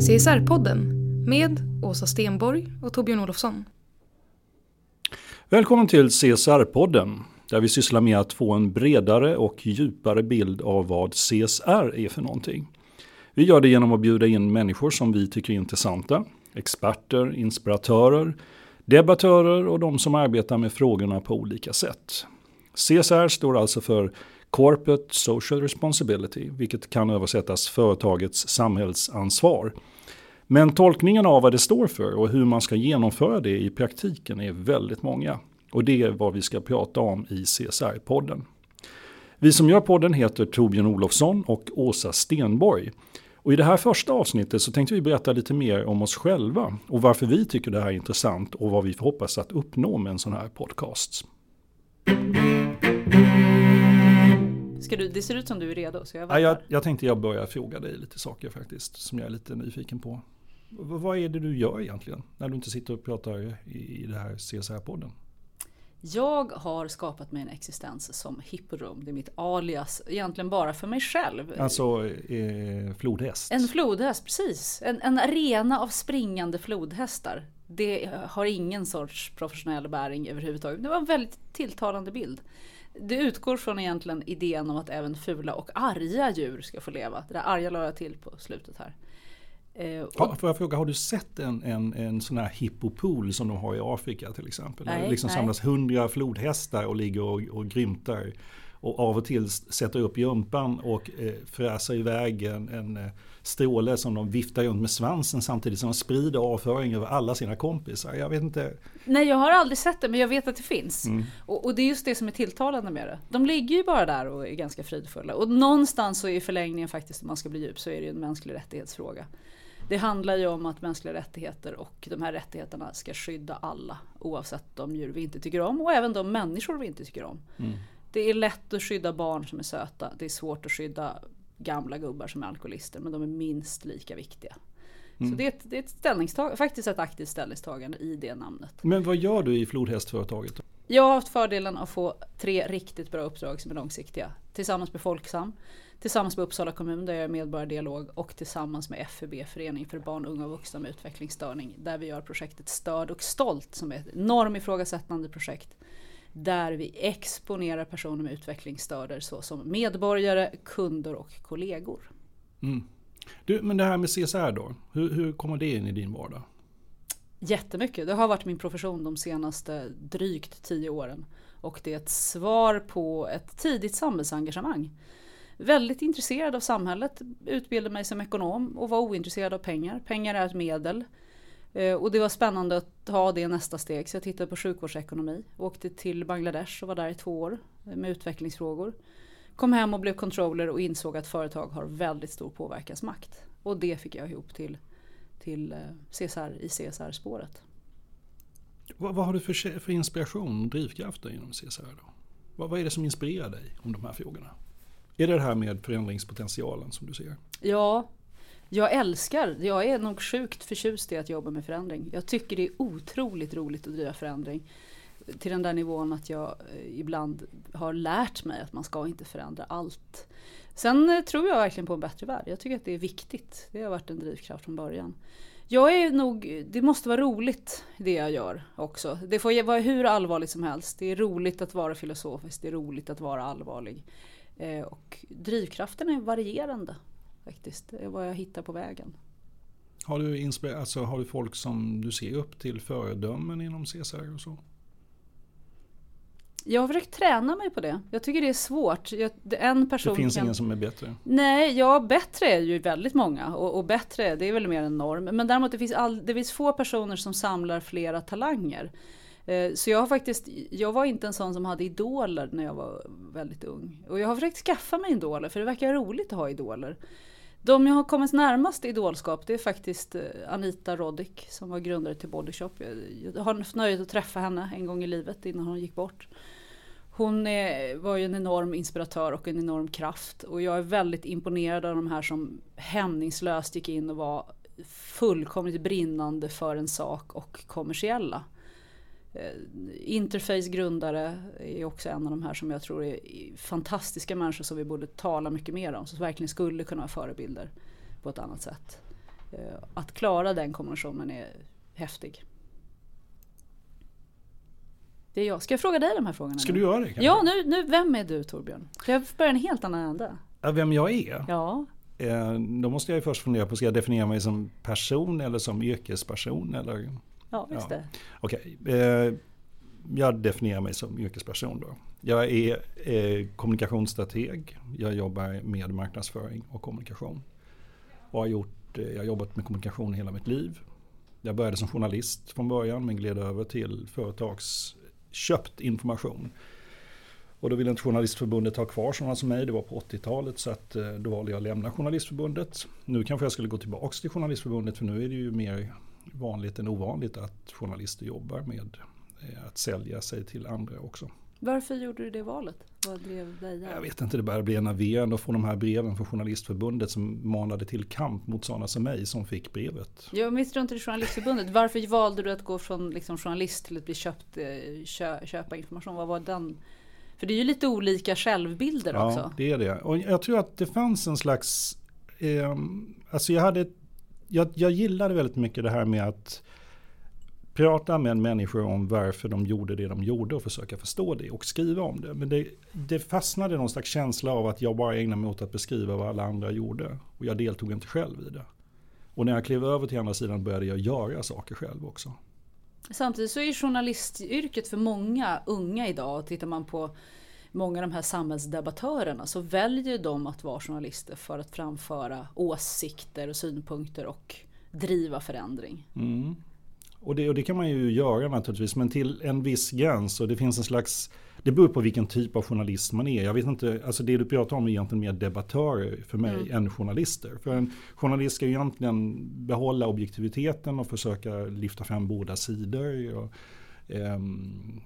CSR-podden med Åsa Stenborg och Torbjörn Olofsson. Välkommen till CSR-podden där vi sysslar med att få en bredare och djupare bild av vad CSR är för någonting. Vi gör det genom att bjuda in människor som vi tycker är intressanta, experter, inspiratörer, debattörer och de som arbetar med frågorna på olika sätt. CSR står alltså för Corporate Social Responsibility, vilket kan översättas företagets samhällsansvar. Men tolkningen av vad det står för och hur man ska genomföra det i praktiken är väldigt många. Och det är vad vi ska prata om i CSR-podden. Vi som gör podden heter Torbjörn Olofsson och Åsa Stenborg. Och I det här första avsnittet så tänkte vi berätta lite mer om oss själva och varför vi tycker det här är intressant och vad vi hoppas att uppnå med en sån här podcast. Ska du, det ser ut som du är redo. Så jag, Ja, jag, jag tänkte jag börjar fråga dig lite saker faktiskt som jag är lite nyfiken på. V- vad är det du gör egentligen när du inte sitter och pratar i, i det här CSR-podden? Jag har skapat mig en existens som hipporum. Det är mitt alias, egentligen bara för mig själv. Alltså eh, flodhäst? En flodhäst, precis. En, en arena av springande flodhästar. Det har ingen sorts professionell bäring överhuvudtaget. Det var en väldigt tilltalande bild. Det utgår från egentligen idén om att även fula och arga djur ska få leva. Det där arga la jag till på slutet här. Eh, Ha, får jag fråga, har du sett en, en, en sån här hippopool som de har i Afrika till exempel? Där Nej, det liksom nej. samlas hundra flodhästar och ligger och, och grymtar. Och av och till sätter upp jumpan och eh, fräser iväg en, en eh, stråle som de viftar runt med svansen samtidigt som de sprider avföring över alla sina kompisar. Jag vet inte. Nej, jag har aldrig sett det, men jag vet att det finns. Mm. Och, och det är just det som är tilltalande med det. De ligger ju bara där och är ganska fridfulla. Och någonstans så i förlängningen faktiskt, om man ska bli djup, så är det ju en mänsklig rättighetsfråga. Det handlar ju om att mänskliga rättigheter och de här rättigheterna ska skydda alla. Oavsett de djur vi inte tycker om och även de människor vi inte tycker om. Det är lätt att skydda barn som är söta. Det är svårt att skydda gamla gubbar som är alkoholister. Men de är minst lika viktiga. Så det är ett, det är ett ställningstagande, faktiskt ett aktivt ställningstagande i det namnet. Men vad gör du i flodhästföretaget? Jag har haft fördelen att få tre riktigt bra uppdrag som är långsiktiga. Tillsammans med Folksam, tillsammans med Uppsala kommun där jag är medborgardialog och tillsammans med FUB, Förening för barn, unga och vuxna med utvecklingsstörning. Där vi gör projektet Störd och stolt som är ett normifrågasättande projekt. Där vi exponerar personer med utvecklingsstörder såsom medborgare, kunder och kollegor. Du, men det här med CSR då? Hur, hur kommer det in i din vardag? Jättemycket. Det har varit min profession de senaste drygt tio åren. Och det är ett svar på ett tidigt samhällsengagemang. Väldigt intresserad av samhället, utbildade mig som ekonom och var ointresserad av pengar. Pengar är ett medel. Eh, och det var spännande att ta det nästa steg. Så jag tittade på sjukvårdsekonomi. Åkte till Bangladesh och var där i två år eh, med utvecklingsfrågor. Kom hem och blev controller och insåg att företag har väldigt stor påverkansmakt. Och det fick jag ihop till, till eh, CSR i CSR-spåret. Vad, vad har du för, för inspiration och drivkrafter inom CSR då? Vad, vad är det som inspirerar dig om de här frågorna? Är det det här med förändringspotentialen som du ser? Ja, jag älskar, jag är nog sjukt förtjust i att jobba med förändring. Jag tycker det är otroligt roligt att driva förändring. Till den där nivån att jag eh, ibland har lärt mig att man ska inte förändra allt. Sen eh, tror jag verkligen på en bättre värld. Jag tycker att det är viktigt. Det har varit en drivkraft från början. Jag är nog, det måste vara roligt det jag gör också. Det får vara hur allvarligt som helst. Det är roligt att vara filosofisk, det är roligt att vara allvarlig. Eh, och drivkraften är varierande faktiskt. Det är vad jag hittar på vägen. Har du, inspir- alltså, har du folk som du ser upp till föredömen inom CSR och så? Jag har försökt träna mig på det. Jag tycker det är svårt. Jag, en person det finns kan... ingen som är bättre? Nej, ja bättre är ju väldigt många och, och bättre det är väl mer en norm. Men däremot det finns, all, det finns få personer som samlar flera talanger. Eh, så jag har faktiskt, jag var inte en sån som hade idoler när jag var väldigt ung. Och jag har försökt skaffa mig idoler för det verkar roligt att ha idoler. De jag har kommit närmast idolskap det är faktiskt eh, Anita Roddick som var grundare till Body Shop. Jag har haft nöjet att träffa henne en gång i livet innan hon gick bort. Hon är, var ju en enorm inspiratör och en enorm kraft och jag är väldigt imponerad av de här som hämningslöst gick in och var fullkomligt brinnande för en sak och kommersiella. Eh, Interface grundare är också en av de här som jag tror är fantastiska människor som vi borde tala mycket mer om. Som verkligen skulle kunna vara förebilder på ett annat sätt. Eh, att klara den kombinationen är häftig. Det är jag. Ska jag fråga dig de här frågorna? Ska nu? du göra det? Ja, nu, nu, vem är du Torbjörn? För jag börjar en helt annan ände. Vem jag är? Ja, Eh, Då måste jag först fundera på, ska jag definiera mig som person eller som yrkesperson? Eller? Ja visst Ja. det. Okej, eh, jag definierar mig som yrkesperson då. Jag är eh, kommunikationsstrateg. Jag jobbar med marknadsföring och kommunikation. Och har gjort, eh, jag har jobbat med kommunikation hela mitt liv. Jag började som journalist från början men gled över till företagsköpt information. Och då ville inte Journalistförbundet ha kvar sådana som mig, det var på 80-talet så att då valde jag att lämna Journalistförbundet. Nu kanske jag skulle gå tillbaka till Journalistförbundet för nu är det ju mer vanligt än ovanligt att journalister jobbar med eh, att sälja sig till andra också. Varför gjorde du det valet? Vad drev dig? Jag vet inte, det började bli enerverande att få de här breven från Journalistförbundet som manade till kamp mot sådana som mig som fick brevet. Jag misstror inte Journalistförbundet. Varför valde du att gå från liksom, journalist till att bli köpt, eh, kö, köpa information? Vad var den? För det är ju lite olika självbilder Ja, också. det är det. Och jag tror att det fanns en slags... Eh, alltså jag, hade, jag, jag gillade väldigt mycket det här med att prata med människor om varför de gjorde det de gjorde och försöka förstå det och skriva om det. Men det, det fastnade någon slags känsla av att jag bara ägnade mig åt att beskriva vad alla andra gjorde. Och jag deltog inte själv i det. Och när jag klev över till andra sidan började jag göra saker själv också. Samtidigt så är journalistyrket för många unga idag, tittar man på många av de här samhällsdebattörerna så väljer de att vara journalister för att framföra åsikter och synpunkter och driva förändring. Mm. Och, det, och det kan man ju göra naturligtvis, men till en viss gräns. Och det finns en slags, det beror på vilken typ av journalist man är. Jag vet inte, alltså det du pratar om är egentligen mer debattörer för mig Mm. än journalister. För en journalist ska ju egentligen behålla objektiviteten och försöka lyfta fram båda sidor. Och, ehm,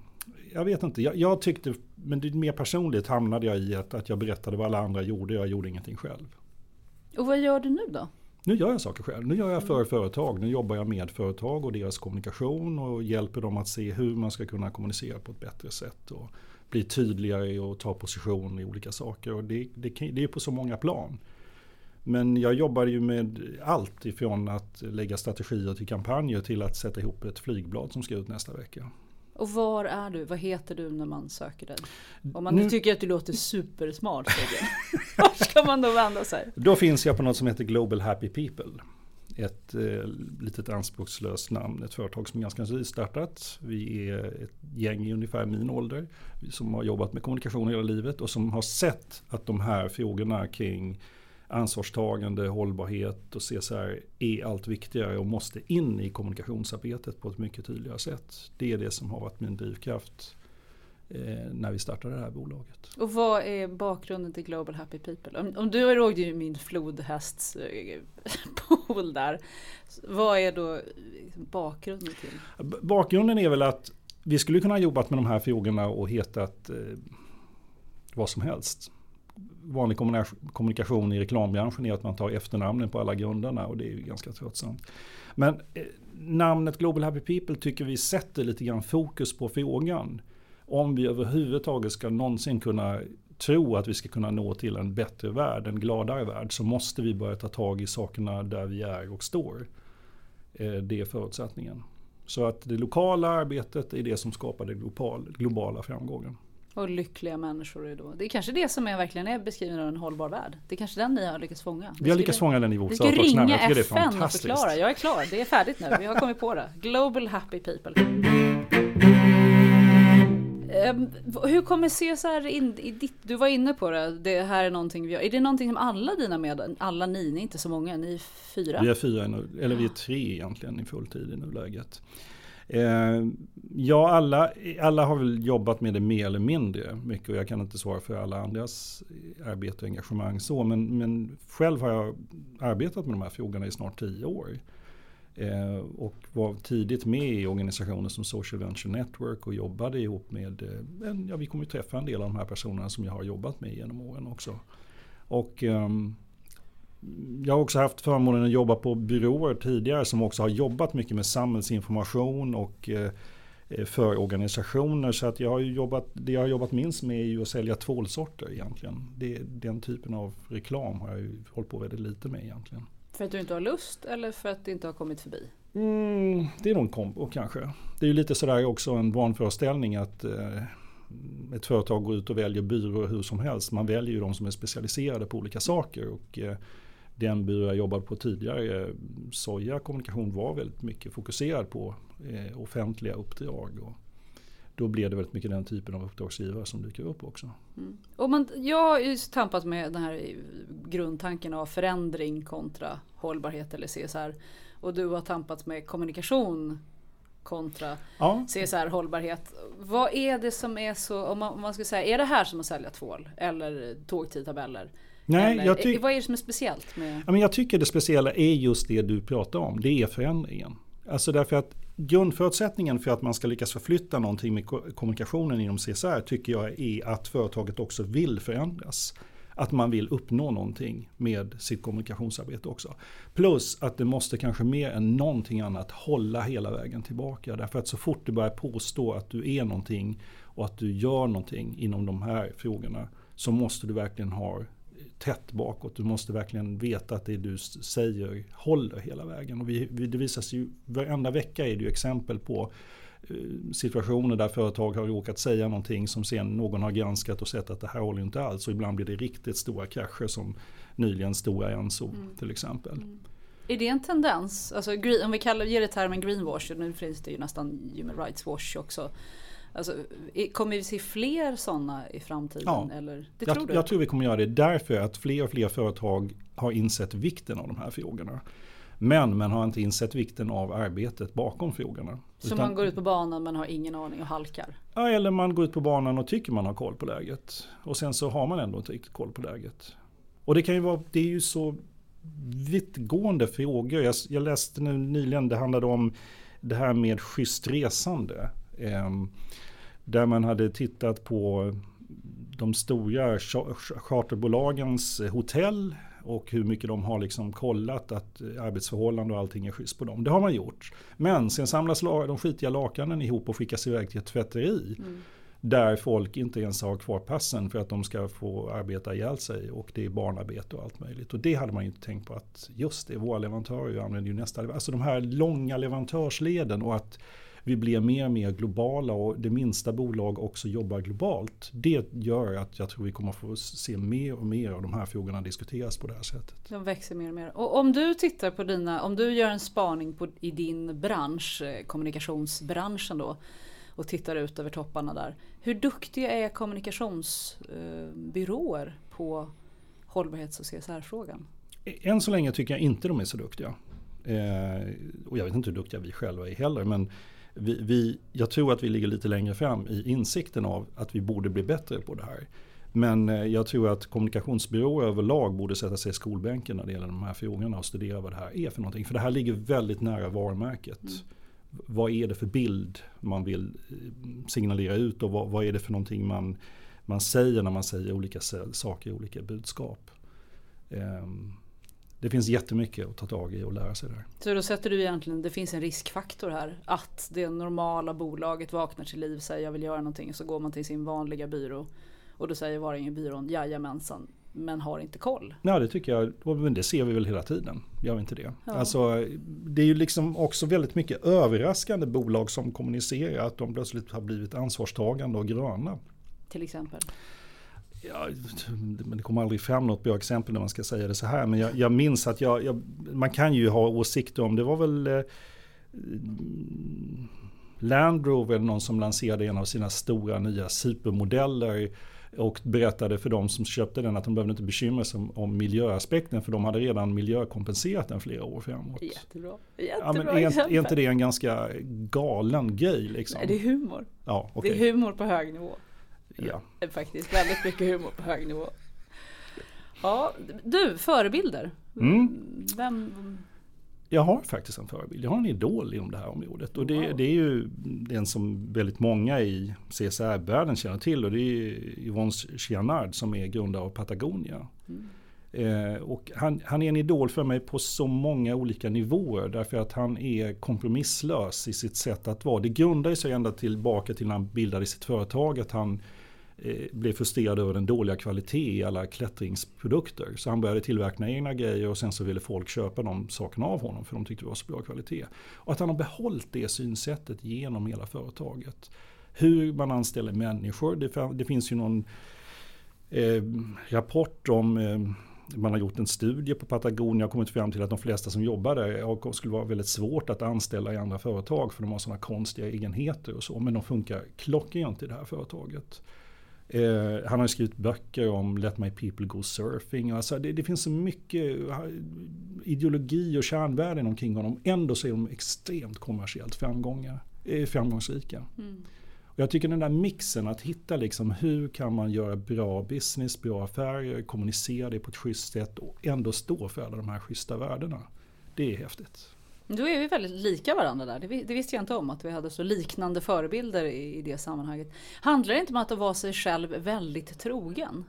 jag vet inte, jag, jag tyckte, men det är mer personligt hamnade jag i att, att jag berättade vad alla andra gjorde, jag gjorde ingenting själv. Och vad gör du nu då? Nu gör jag saker själv. Nu gör jag för företag. Nu jobbar jag med företag och deras kommunikation och hjälper dem att se hur man ska kunna kommunicera på ett bättre sätt. Och bli tydligare och ta position i olika saker. Och det, det, det är på så många plan. Men jag jobbar ju med allt ifrån att lägga strategier till kampanjer till att sätta ihop ett flygblad som ska ut nästa vecka. Och var är du? Vad heter du när man söker dig? Om man Nu- tycker att du låter supersmart. Var ska man då vända sig? Då finns jag på något som heter Global Happy People. Ett eh, litet anspråkslöst namn, ett företag som är ganska nystartat. Vi är ett gäng i ungefär min ålder som har jobbat med kommunikation hela livet och som har sett att de här frågorna kring ansvarstagande, hållbarhet och CSR är allt viktigare och måste in i kommunikationsarbetet på ett mycket tydligare sätt. Det är det som har varit min drivkraft eh, när vi startade det här bolaget. Och vad är bakgrunden till Global Happy People? Om, om du låg ju min flodhästs eh, där. Vad är då liksom bakgrunden till? Bakgrunden är väl att vi skulle kunna ha jobbat med de här frågorna och hetat eh, vad som helst. Vanlig kommunikation i reklambranschen är att man tar efternamnen på alla grundarna och det är ju ganska tröttsamt. Men eh, namnet Global Happy People tycker vi sätter lite grann fokus på frågan. Om vi överhuvudtaget ska någonsin kunna tro att vi ska kunna nå till en bättre värld, en gladare värld, så måste vi börja ta tag i sakerna där vi är och står. Eh, det är förutsättningen. Så att det lokala arbetet är det som skapar den global, globala framgången. Och lyckliga människor är då. Det är kanske det som är verkligen är beskrivningen av en hållbar värld. Det är kanske den ni har lyckats fånga. Vi har lyckats fånga den i vårt Vi ska ringa FN och förklara. Jag är klar. Det är färdigt nu. Vi har kommit på det. Global Happy People. Ehm, hur kommer CSR in i ditt, du var inne på det, det här är någonting vi gör. Är det någonting som alla dina med, alla ni, ni är inte så många, ni är fyra? Vi är fyra, eller vi är tre egentligen i fulltid i nuläget. Eh, ja, alla, alla har väl jobbat med det mer eller mindre mycket och jag kan inte svara för alla andras arbete och engagemang så. Men, men själv har jag arbetat med de här frågorna i snart tio år. Eh, och var tidigt med i organisationer som Social Venture Network och jobbade ihop med, eh, en, ja vi kommer ju träffa en del av de här personerna som jag har jobbat med genom åren också. Och ehm, jag har också haft förmånen att jobba på byråer tidigare som också har jobbat mycket med samhällsinformation och eh, för organisationer. Så att jag har ju jobbat, det jag har jobbat minst med är ju att sälja tvålsorter egentligen. Det, den typen av reklam har jag ju hållit på väldigt lite med egentligen. För att du inte har lust eller för att det inte har kommit förbi? Mm, det är nog en kombo kanske. Det är ju lite sådär också en vanföreställning att eh, ett företag går ut och väljer byrå hur som helst. Man väljer ju de som är specialiserade på olika saker. Och, eh, den byrå jag jobbade på tidigare, eh, Soja kommunikation, var väldigt mycket fokuserad på eh, offentliga uppdrag. Och då blev det väldigt mycket den typen av uppdragsgivare som dyker upp också. Och man, jag har ju tampat med den här grundtanken av förändring kontra hållbarhet eller CSR. Och du har tampat med kommunikation kontra Ja, CSR hållbarhet. Vad är det som är så, om man, om man ska säga, är det här som att sälja tvål eller tågtidtabeller? Nej, eller, jag vad är det som är speciellt med Ja, men jag tycker det speciella är just det du pratar om. Det är förändringen. Alltså därför att grundförutsättningen för att man ska lyckas förflytta någonting med ko- kommunikationen inom CSR tycker jag är att företaget också vill förändras. Att man vill uppnå någonting med sitt kommunikationsarbete också. Plus att det måste kanske mer än någonting annat hålla hela vägen tillbaka. Därför att så fort du börjar påstå att du är någonting och att du gör någonting inom de här frågorna så måste du verkligen ha tätt bakåt. Du måste verkligen veta att det du säger håller hela vägen. Och vi, det visar sig ju, varenda vecka är det ju exempel på eh, situationer där företag har råkat säga någonting som sen någon har granskat och sett att det här håller inte alls. Och ibland blir det riktigt stora krascher som nyligen Stora Enso till exempel. Är det en tendens? Alltså, om vi kallar, ger det termen greenwash, nu finns det ju nästan human rights wash också. Alltså, kommer vi se fler sådana i framtiden? Ja. Eller? Det tror Jag, du? jag tror vi kommer göra det därför att fler och fler företag har insett vikten av de här frågorna. Men man har inte insett vikten av arbetet bakom frågorna. Så Utan- man går ut på banan men har ingen aning och halkar? Ja, eller man går ut på banan och tycker man har koll på läget. Och sen så har man ändå inte riktigt koll på läget. Och det kan ju vara, det är ju så vittgående frågor. Jag, jag läste nu nyligen, det handlade om det här med schysst resande. Ehm, där man hade tittat på de stora cha- charterbolagens hotell och hur mycket de har liksom kollat att arbetsförhållanden och allting är schysst på dem. Det har man gjort. Men sen samlas la- de skitiga lakanen ihop och skickas iväg till ett tvätteri. Där folk inte ens har kvar passen för att de ska få arbeta ihjäl sig och det är barnarbete och allt möjligt. Och det hade man ju inte tänkt på att just det, våra leverantörer använder ju nästa, alltså de här långa leverantörsleden och att vi blir mer och mer globala och det minsta bolag också jobbar globalt. Det gör att jag tror vi kommer få se mer och mer av de här frågorna diskuteras på det här sättet. De växer mer och mer. Och om du tittar på dina, om du gör en spaning på, i din bransch, eh, kommunikationsbranschen då, och tittar ut över topparna där. Hur duktiga är kommunikationsbyråer på hållbarhets och CSR-frågan? Än så länge tycker jag inte de är så duktiga. Eh, och jag vet inte hur duktiga vi själva är heller. Men vi, vi, jag tror att vi ligger lite längre fram i insikten av att vi borde bli bättre på det här. Men eh, jag tror att kommunikationsbyråer överlag borde sätta sig i skolbänken när det gäller de här frågorna och studera vad det här är för någonting. För det här ligger väldigt nära varumärket. Vad är det för bild man vill eh, signalera ut och vad, vad är det för någonting man, man säger när man säger olika sa- saker, olika budskap. Ehm, det finns jättemycket att ta tag i och lära sig där. Så då sätter du egentligen, det finns en riskfaktor här. Att det normala bolaget vaknar till liv, säger jag vill göra någonting. Så går man till sin vanliga byrå Och då säger Varingebyrån jajamensan men har inte koll. Ja det tycker jag, men det ser vi väl hela tiden. Gör vi inte det? Ja. Alltså, det är ju liksom också väldigt mycket överraskande bolag som kommunicerar att de plötsligt har blivit ansvarstagande och gröna. Till exempel? Ja, det kommer aldrig fram något bra exempel när man ska säga det så här. Men jag, jag minns att jag, jag, man kan ju ha åsikter om, det var väl eh, Land Rover någon som lanserade en av sina stora nya supermodeller och berättade för de som köpte den att de behövde inte bekymra sig om, om miljöaspekten för de hade redan miljökompenserat den flera år framåt. Jättebra. Jättebra ja, men är, är, inte det en ganska galen grej? Liksom? Nej, det är humor. Ja, okay. Det är humor på hög nivå. Ja. Faktiskt väldigt mycket humor på hög nivå. Ja, du, förebilder. Mm. Vem? Jag har faktiskt en förebild. Jag har en idol inom det här området. Och det, wow. det är ju den som väldigt många i CSR-världen känner till. Och det är Yvonne Chianard som är grundare av Patagonia. Mm. Eh, och han, han, är en idol för mig på så många olika nivåer. Därför att han är kompromisslös i sitt sätt att vara. Det grundar sig ända tillbaka till när han bildade sitt företag. Att han Eh, Eh, blev frustrerad över den dåliga kvalitet i alla klättringsprodukter. Så han började tillverka egna grejer och sen så ville folk köpa de sakerna av honom för de tyckte det var så bra kvalitet. Och att han har behållit det synsättet genom hela företaget. Hur man anställer människor. Det, det finns ju någon eh, rapport om eh, man har gjort en studie på Patagonia och kommit fram till att de flesta som jobbar där skulle vara väldigt svårt att anställa i andra företag för de har sådana konstiga egenheter och så. Men de funkar klockrent i det här företaget. Eh, han har skrivit böcker om Let My People Go Surfing. Alltså det, det, finns så mycket ideologi och kärnvärden omkring honom. Ändå så är de extremt kommersiellt framgångar, eh, framgångsrika. Mm. Och jag tycker den där mixen att hitta liksom hur kan man göra bra business, bra affärer, kommunicera det på ett schysst sätt och ändå stå för alla de här schyssta värdena. Det är häftigt. Då är vi väldigt lika varandra där. Det, visste jag inte om att vi hade så liknande förebilder i, i det sammanhanget. Handlar det inte om att vara sig själv väldigt trogen?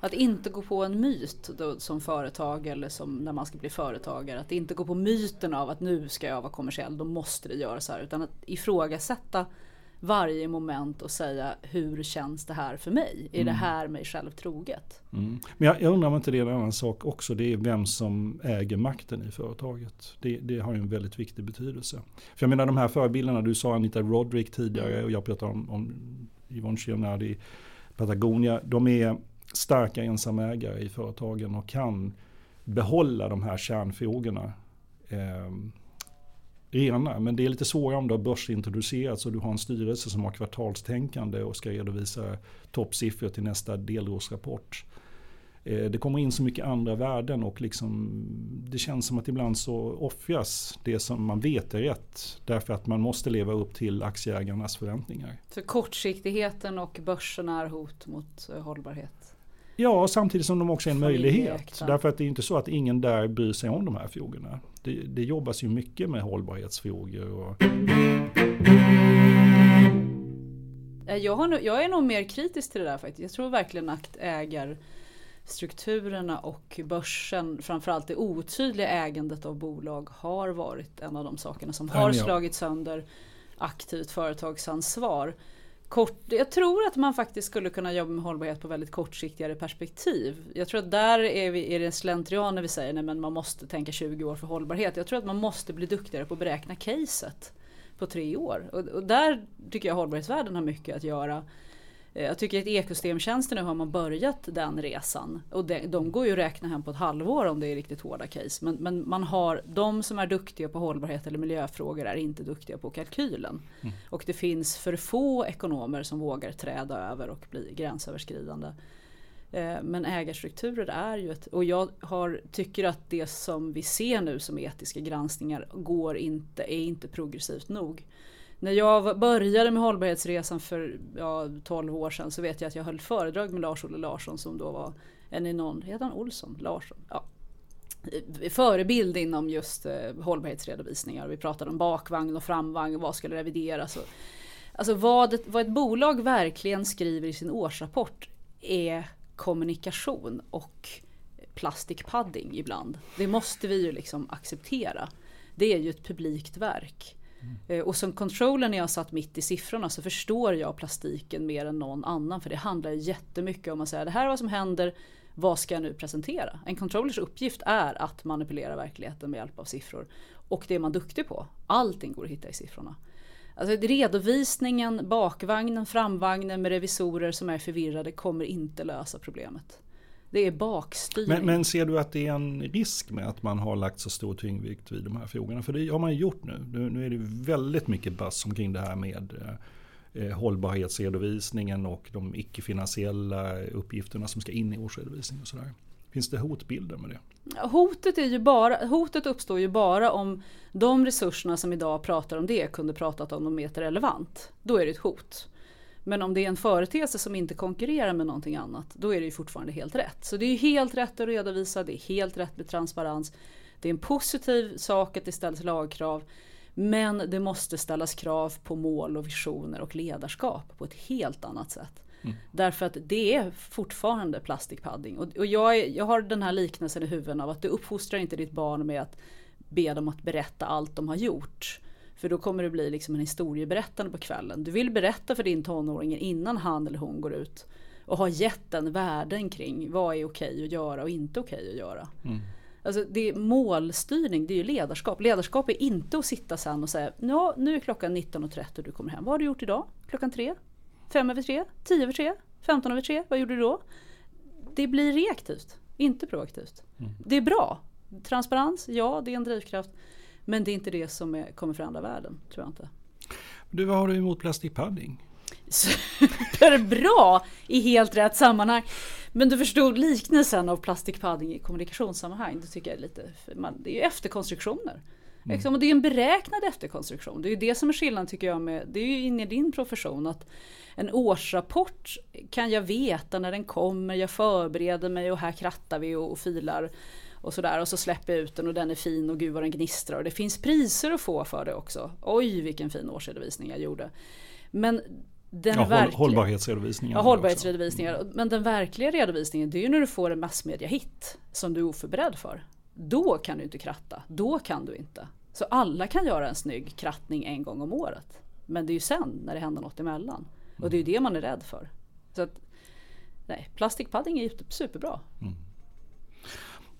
Att inte gå på en myt då, som företag eller som när man ska bli företagare. Att inte gå på myten av att nu ska jag vara kommersiell, då måste det göra så här. Utan att ifrågasätta varje moment och säga hur känns det här för mig? Är mm. det här mig själv troget? Mm. Men jag, jag undrar om inte det är en annan sak också. Det är vem som äger makten i företaget. Det, det har ju en väldigt viktig betydelse. För jag menar de här förebilderna, du sa Anita Roderick tidigare mm. och jag pratade om, om Yvonne Chionard i Patagonia. De är starka ensamägare i företagen och kan behålla de här kärnfrågorna. Eh, rena. Men det är lite svårare om du har börsintroducerats och du har en styrelse som har kvartalstänkande och ska redovisa toppsiffror till nästa delårsrapport. Eh, det kommer in så mycket andra värden och liksom, det känns som att ibland så offras det som man vet är rätt. Därför att man måste leva upp till aktieägarnas förväntningar. Så kortsiktigheten och börsen är hot mot eh, hållbarhet? Ja, samtidigt som de också är en möjlighet. Därför att det är inte så att ingen där bryr sig om de här frågorna. Det, det jobbas ju mycket med hållbarhetsfrågor. Och... Eh, jag, har, jag är nog mer kritisk till det där faktiskt. Jag tror verkligen att ägarstrukturerna och börsen, framförallt det otydliga ägandet av bolag har varit en av de sakerna som har slagit sönder aktivt företagsansvar kort, jag tror att man faktiskt skulle kunna jobba med hållbarhet på väldigt kortsiktigare perspektiv. Jag tror att där är, vi, är det slentrian när vi säger att man måste tänka 20 år för hållbarhet. Jag tror att man måste bli duktigare på att beräkna caset på tre år. Och, och där tycker jag hållbarhetsvärlden har mycket att göra. Eh, jag tycker att ekosystemtjänster nu har man börjat den resan. Och de, de, går ju att räkna hem på ett halvår om det är riktigt hårda case. Men, men, man har, de som är duktiga på hållbarhet eller miljöfrågor är inte duktiga på kalkylen. Mm. Och det finns för få ekonomer som vågar träda över och bli gränsöverskridande. Eh, men ägarstrukturer är ju ett, och jag har, tycker att det som vi ser nu som etiska granskningar går inte, är inte progressivt nog. När jag började med hållbarhetsresan för ja, 12 år sedan så vet jag att jag höll föredrag med Lars-Olle Larsson som då var en enorm... heter han Olsson? Larsson? Ja. Förebild inom just eh, hållbarhetsredovisningar. Vi pratade om bakvagn och framvagn och vad skulle revideras. Och, alltså vad ett, vad ett bolag verkligen skriver i sin årsrapport är kommunikation och plastikpadding ibland. Det måste vi ju liksom acceptera. Det är ju ett publikt verk. Mm. Eh, och som controller när jag satt mitt i siffrorna så förstår jag plastiken mer än någon annan. För det handlar jättemycket om att säga det här är vad som händer, vad ska jag nu presentera? En controllers uppgift är att manipulera verkligheten med hjälp av siffror. Och det är man duktig på. Allting går att hitta i siffrorna. Alltså redovisningen, bakvagnen, framvagnen med revisorer som är förvirrade kommer inte lösa problemet. Det är bakstyrning. Men, men, ser du att det är en risk med att man har lagt så stor tyngdvikt vid de här frågorna? För det har man gjort nu. Nu, nu är det väldigt mycket bass omkring det här med eh, eh, hållbarhetsredovisningen och de icke-finansiella uppgifterna som ska in i årsredovisningen och sådär. Finns det hotbilder med det? Hotet, är ju bara, hotet uppstår ju bara om de resurserna som idag pratar om det kunde pratat om dem mer relevant. Då är det ett hot. Men om det är en företeelse som inte konkurrerar med någonting annat, då är det ju fortfarande helt rätt. Så det är helt rätt att redovisa, det är helt rätt med transparens. Det är en positiv sak att det ställs lagkrav. Men det måste ställas krav på mål och visioner och ledarskap på ett helt annat sätt. Mm. Därför att det är fortfarande plastikpadding. Och, och jag, är, jag har den här liknelsen i huvudet av att du uppfostrar inte ditt barn med att be dem att berätta allt de har gjort. För då kommer det bli liksom en historieberättande på kvällen. Du vill berätta för din tonåring innan han eller hon går ut och har gett den värden kring vad är okej att göra och inte okej att göra. Mm. Alltså det är målstyrning, det är ju ledarskap. Ledarskap är inte att sitta sen och säga ja, nu är klockan 19.30 och du kommer hem. Vad har du gjort idag? Klockan tre? Fem över tre? Tio över tre? Femton över tre? Vad gjorde du då? Det blir reaktivt, inte proaktivt. Mm. Det är bra. Transparens, ja det är en drivkraft. Men det är inte det som är, kommer förändra världen, tror jag inte. Du, vad har du emot plastikpadding? Superbra i helt rätt sammanhang. Men du förstod liknelsen av plastikpadding i kommunikationssammanhang. Det tycker jag är lite, det är ju efterkonstruktioner. Mm. Liksom, och det är en beräknad efterkonstruktion. Det är ju det som är skillnaden tycker jag med, det är ju inne i din profession. att En årsrapport kan jag veta när den kommer, jag förbereder mig och här krattar vi och, och filar och sådär och så släpper jag ut den och den är fin och gud vad den gnistrar och det finns priser att få för det också. Oj vilken fin årsredovisning jag gjorde. Men den ja, verkliga, hållbarhetsredovisningar. Ja, hållbarhetsredovisningar. Men den verkliga redovisningen det är ju när du får en massmedia-hit som du är oförberedd för. Då kan du inte kratta, då kan du inte. Så alla kan göra en snygg krattning en gång om året. Men det är ju sen när det händer något emellan. Och det är ju det man är rädd för. Så att, nej, plastikpadding är ju superbra. Mm.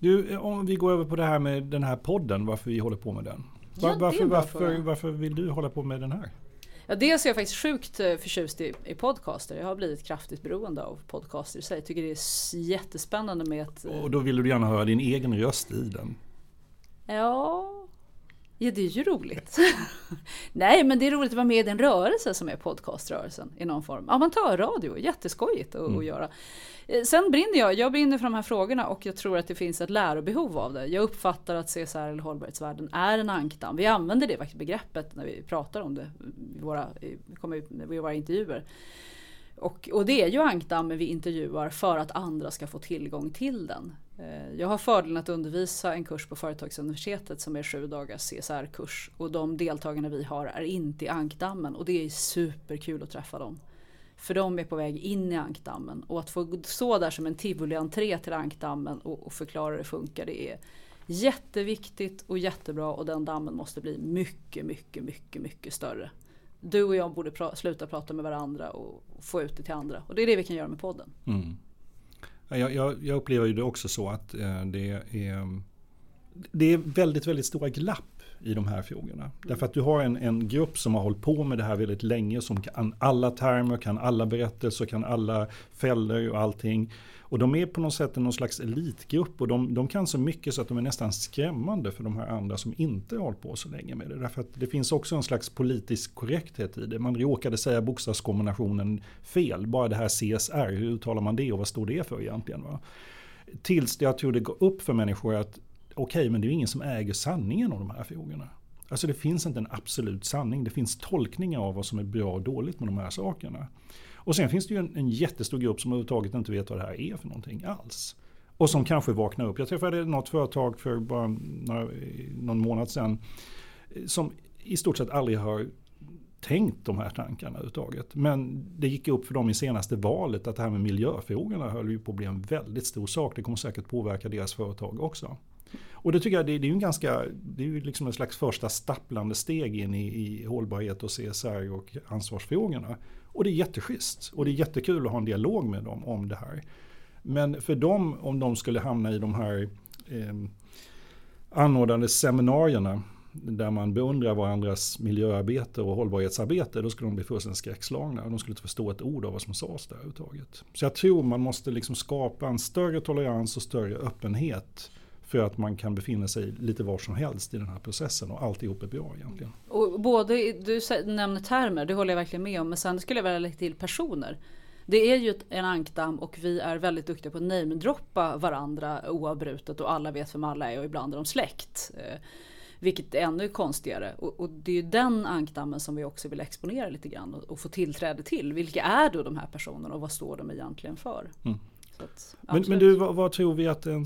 Du, om vi går över på det här med den här podden, varför vi håller på med den. Var, ja, varför, varför, varför vill du hålla på med den här? Ja, dels är jag faktiskt sjukt eh, förtjust i, i podcaster. Jag har blivit kraftigt beroende av podcaster i sig. Jag tycker det är jättespännande med ett... Och då vill du gärna höra din egen röst i den. Ja, Ja, det är ju roligt. Nej, men det är roligt att vara med i den rörelse som är podcaströrelsen i någon form. Amatörradio, jätteskojigt att, mm. att göra. Eh, sen brinner jag, jag brinner för de här frågorna och jag tror att det finns ett lärobehov av det. Jag uppfattar att CSR eller hållbarhetsvärden är en ankdamm. Vi använder det begreppet när vi pratar om det i våra, i våra intervjuer. Och, och, det är ju ankdammen vi intervjuar för att andra ska få tillgång till den. Eh, jag har fördelen att undervisa en kurs på Företagsuniversitetet som är sju dagars CSR-kurs. Och de deltagarna vi har är inte i ankdammen och det är superkul att träffa dem. För de är på väg in i ankdammen och att få stå där som en tivoli-entré till ankdammen och, och förklara hur det funkar det är jätteviktigt och jättebra och den dammen måste bli mycket, mycket, mycket, mycket större du och jag borde pra sluta prata med varandra och få ut det till andra. Och det är det vi kan göra med podden. Mm. Jag, jag, jag, upplever ju det också så att eh, det är mm, det är väldigt, väldigt stora glapp i de här frågorna. Därför att du har en, en grupp som har hållit på med det här väldigt länge, som kan alla termer, kan alla berättelser, kan alla fällor och allting. Och de är på något sätt någon slags elitgrupp och de, de kan så mycket så att de är nästan skrämmande för de här andra som inte har hållit på så länge med det. Därför att det finns också en slags politisk korrekthet i det. Man råkade säga bokstavskombinationen fel, bara det här CSR, hur uttalar man det och vad står det för egentligen? Va? Tills jag tror det går upp för människor att okej, okay, men det är ingen som äger sanningen om de här frågorna. Alltså det finns inte en absolut sanning, det finns tolkningar av vad som är bra och dåligt med de här sakerna. Och sen finns det ju en, en jättestor grupp som överhuvudtaget inte vet vad det här är för någonting alls. Och som kanske vaknar upp. Jag träffade något företag för bara några, någon månad sedan. Eh, som i stort sett aldrig har tänkt de här tankarna överhuvudtaget. Men det gick upp för dem i senaste valet att det här med miljöfrågorna höll ju på att bli en väldigt stor sak. Det kommer säkert påverka deras företag också. Och det tycker jag det, det är ju en ganska, det är ju liksom en slags första stapplande steg in i, i hållbarhet och CSR och ansvarsfrågorna. Och det är jätteschysst och det är jättekul att ha en dialog med dem om det här. Men för dem, om de skulle hamna i de här eh, anordnade seminarierna där man beundrar varandras miljöarbete och hållbarhetsarbete, då skulle de bli fullständigt skräckslagna. De skulle inte förstå ett ord av vad som sades där överhuvudtaget. Så jag tror man måste liksom skapa en större tolerans och större öppenhet för att man kan befinna sig lite var som helst i den här processen och alltihop är bra egentligen. Och både, du nämner termer, det håller jag verkligen med om, men sen skulle jag vilja lägga till personer. Det är ju en ankdamm och vi är väldigt duktiga på att namedroppa varandra oavbrutet och alla vet vem alla är och ibland är de släkt. Eh, vilket är ännu konstigare. Och, och, det är ju den ankdammen som vi också vill exponera lite grann och, och, få tillträde till. Vilka är då de här personerna och vad står de egentligen för? Mm. Att, men, men, du, vad, vad, tror vi att en...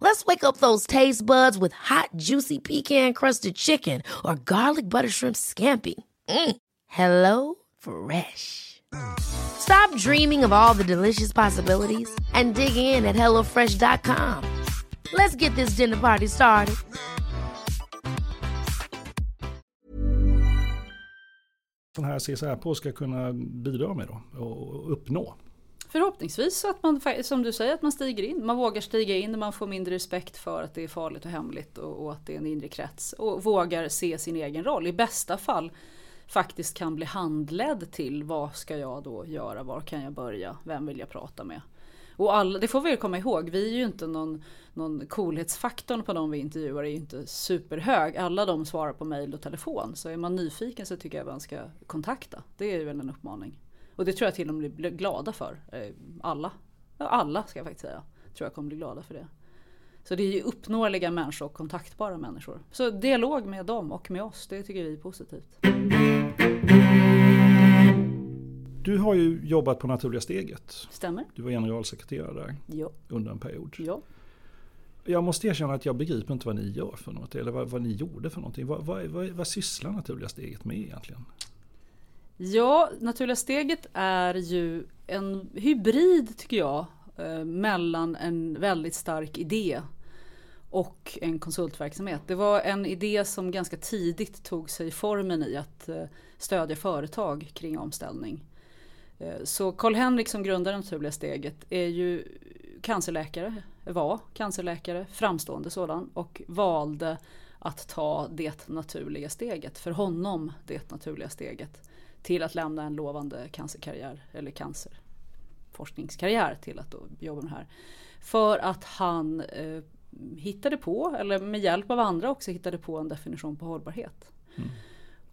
Let's wake up those taste buds with hot, juicy pecan crusted chicken or garlic butter shrimp scampi. Mm. Hello Fresh. Stop dreaming of all the delicious possibilities and dig in at HelloFresh.com. Let's get this dinner party started. Sån här CSR på ska kunna bidra med då och uppnå. Förhoppningsvis så att man, som du säger, att man stiger in. Man vågar stiga in, man får mindre respekt för att det är farligt och hemligt och, och att det är en inre krets. Och vågar se sin egen roll. I bästa fall faktiskt kan bli handledd till vad ska jag då göra, var kan jag börja, vem vill jag prata med. Och alla, det får vi komma ihåg, vi är ju inte någon, någon coolhetsfaktorn på de vi intervjuar är ju inte superhög. Alla de svarar på mail och telefon. Så är man nyfiken så tycker jag man ska kontakta. Det är ju en uppmaning. Och det tror jag till och med blir glada för. Eh, alla. Alla ska jag faktiskt säga. Tror jag kommer bli glada för det. Så det är ju uppnåeliga människor och kontaktbara människor. Så dialog med dem och med oss, det tycker vi är positivt. Du har ju jobbat på Naturliga Steget. Stämmer. Du var generalsekreterare där ja. under en period. Ja. Jag måste erkänna att jag begriper inte vad ni gör för något, eller vad, vad ni gjorde för någonting. Vad, vad, vad, vad sysslar Naturliga Steget med egentligen? Ja, Naturliga Steget är ju en hybrid tycker jag eh, mellan en väldigt stark idé och en konsultverksamhet. Det var en idé som ganska tidigt tog sig formen i att eh, stödja företag kring omställning. Eh, så Karl-Henrik som grundade Naturliga Steget är ju cancerläkare, var cancerläkare, framstående sådan och valde att ta det naturliga steget, för honom det naturliga steget till att lämna en lovande cancerkarriär eller cancerforskningskarriär till att jobba med det här. För att han eh, hittade på, eller med hjälp av andra också hittade på en definition på hållbarhet. Mm.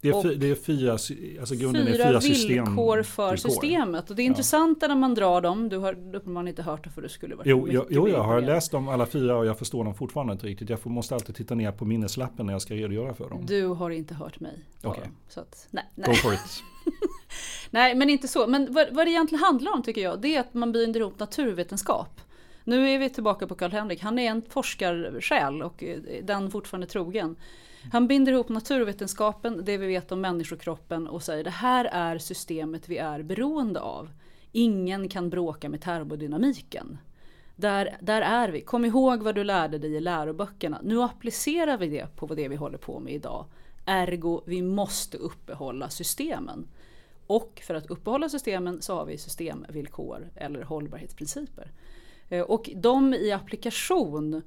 Det är, fy, det är fyra, alltså grunden fyra, är fyra system, villkor för villkor. systemet. Och det är intressant ja. när man drar dem. Du har uppenbarligen inte hört det för du skulle varit Jo, jag, jo jag har läst dem alla fyra och jag förstår dem fortfarande inte riktigt. Jag får, måste alltid titta ner på minneslappen när jag ska redogöra för dem. Du har inte hört mig. Okej. Okay. nej, nej. Go for it. nej, men inte så. Men vad, vad det egentligen handlar om tycker jag, det är att man binder ihop naturvetenskap. Nu är vi tillbaka på Karl-Henrik. Han är en forskarsjäl och den fortfarande trogen. Han binder ihop naturvetenskapen, det vi vet om människokroppen och säger det här är systemet vi är beroende av. Ingen kan bråka med termodynamiken. Där, där är vi. Kom ihåg vad du lärde dig i läroböckerna. Nu applicerar vi det på det vi håller på med idag. Ergo, vi måste uppehålla systemen. Och för att uppehålla systemen så har vi systemvillkor eller hållbarhetsprinciper. Eh, och de i applikation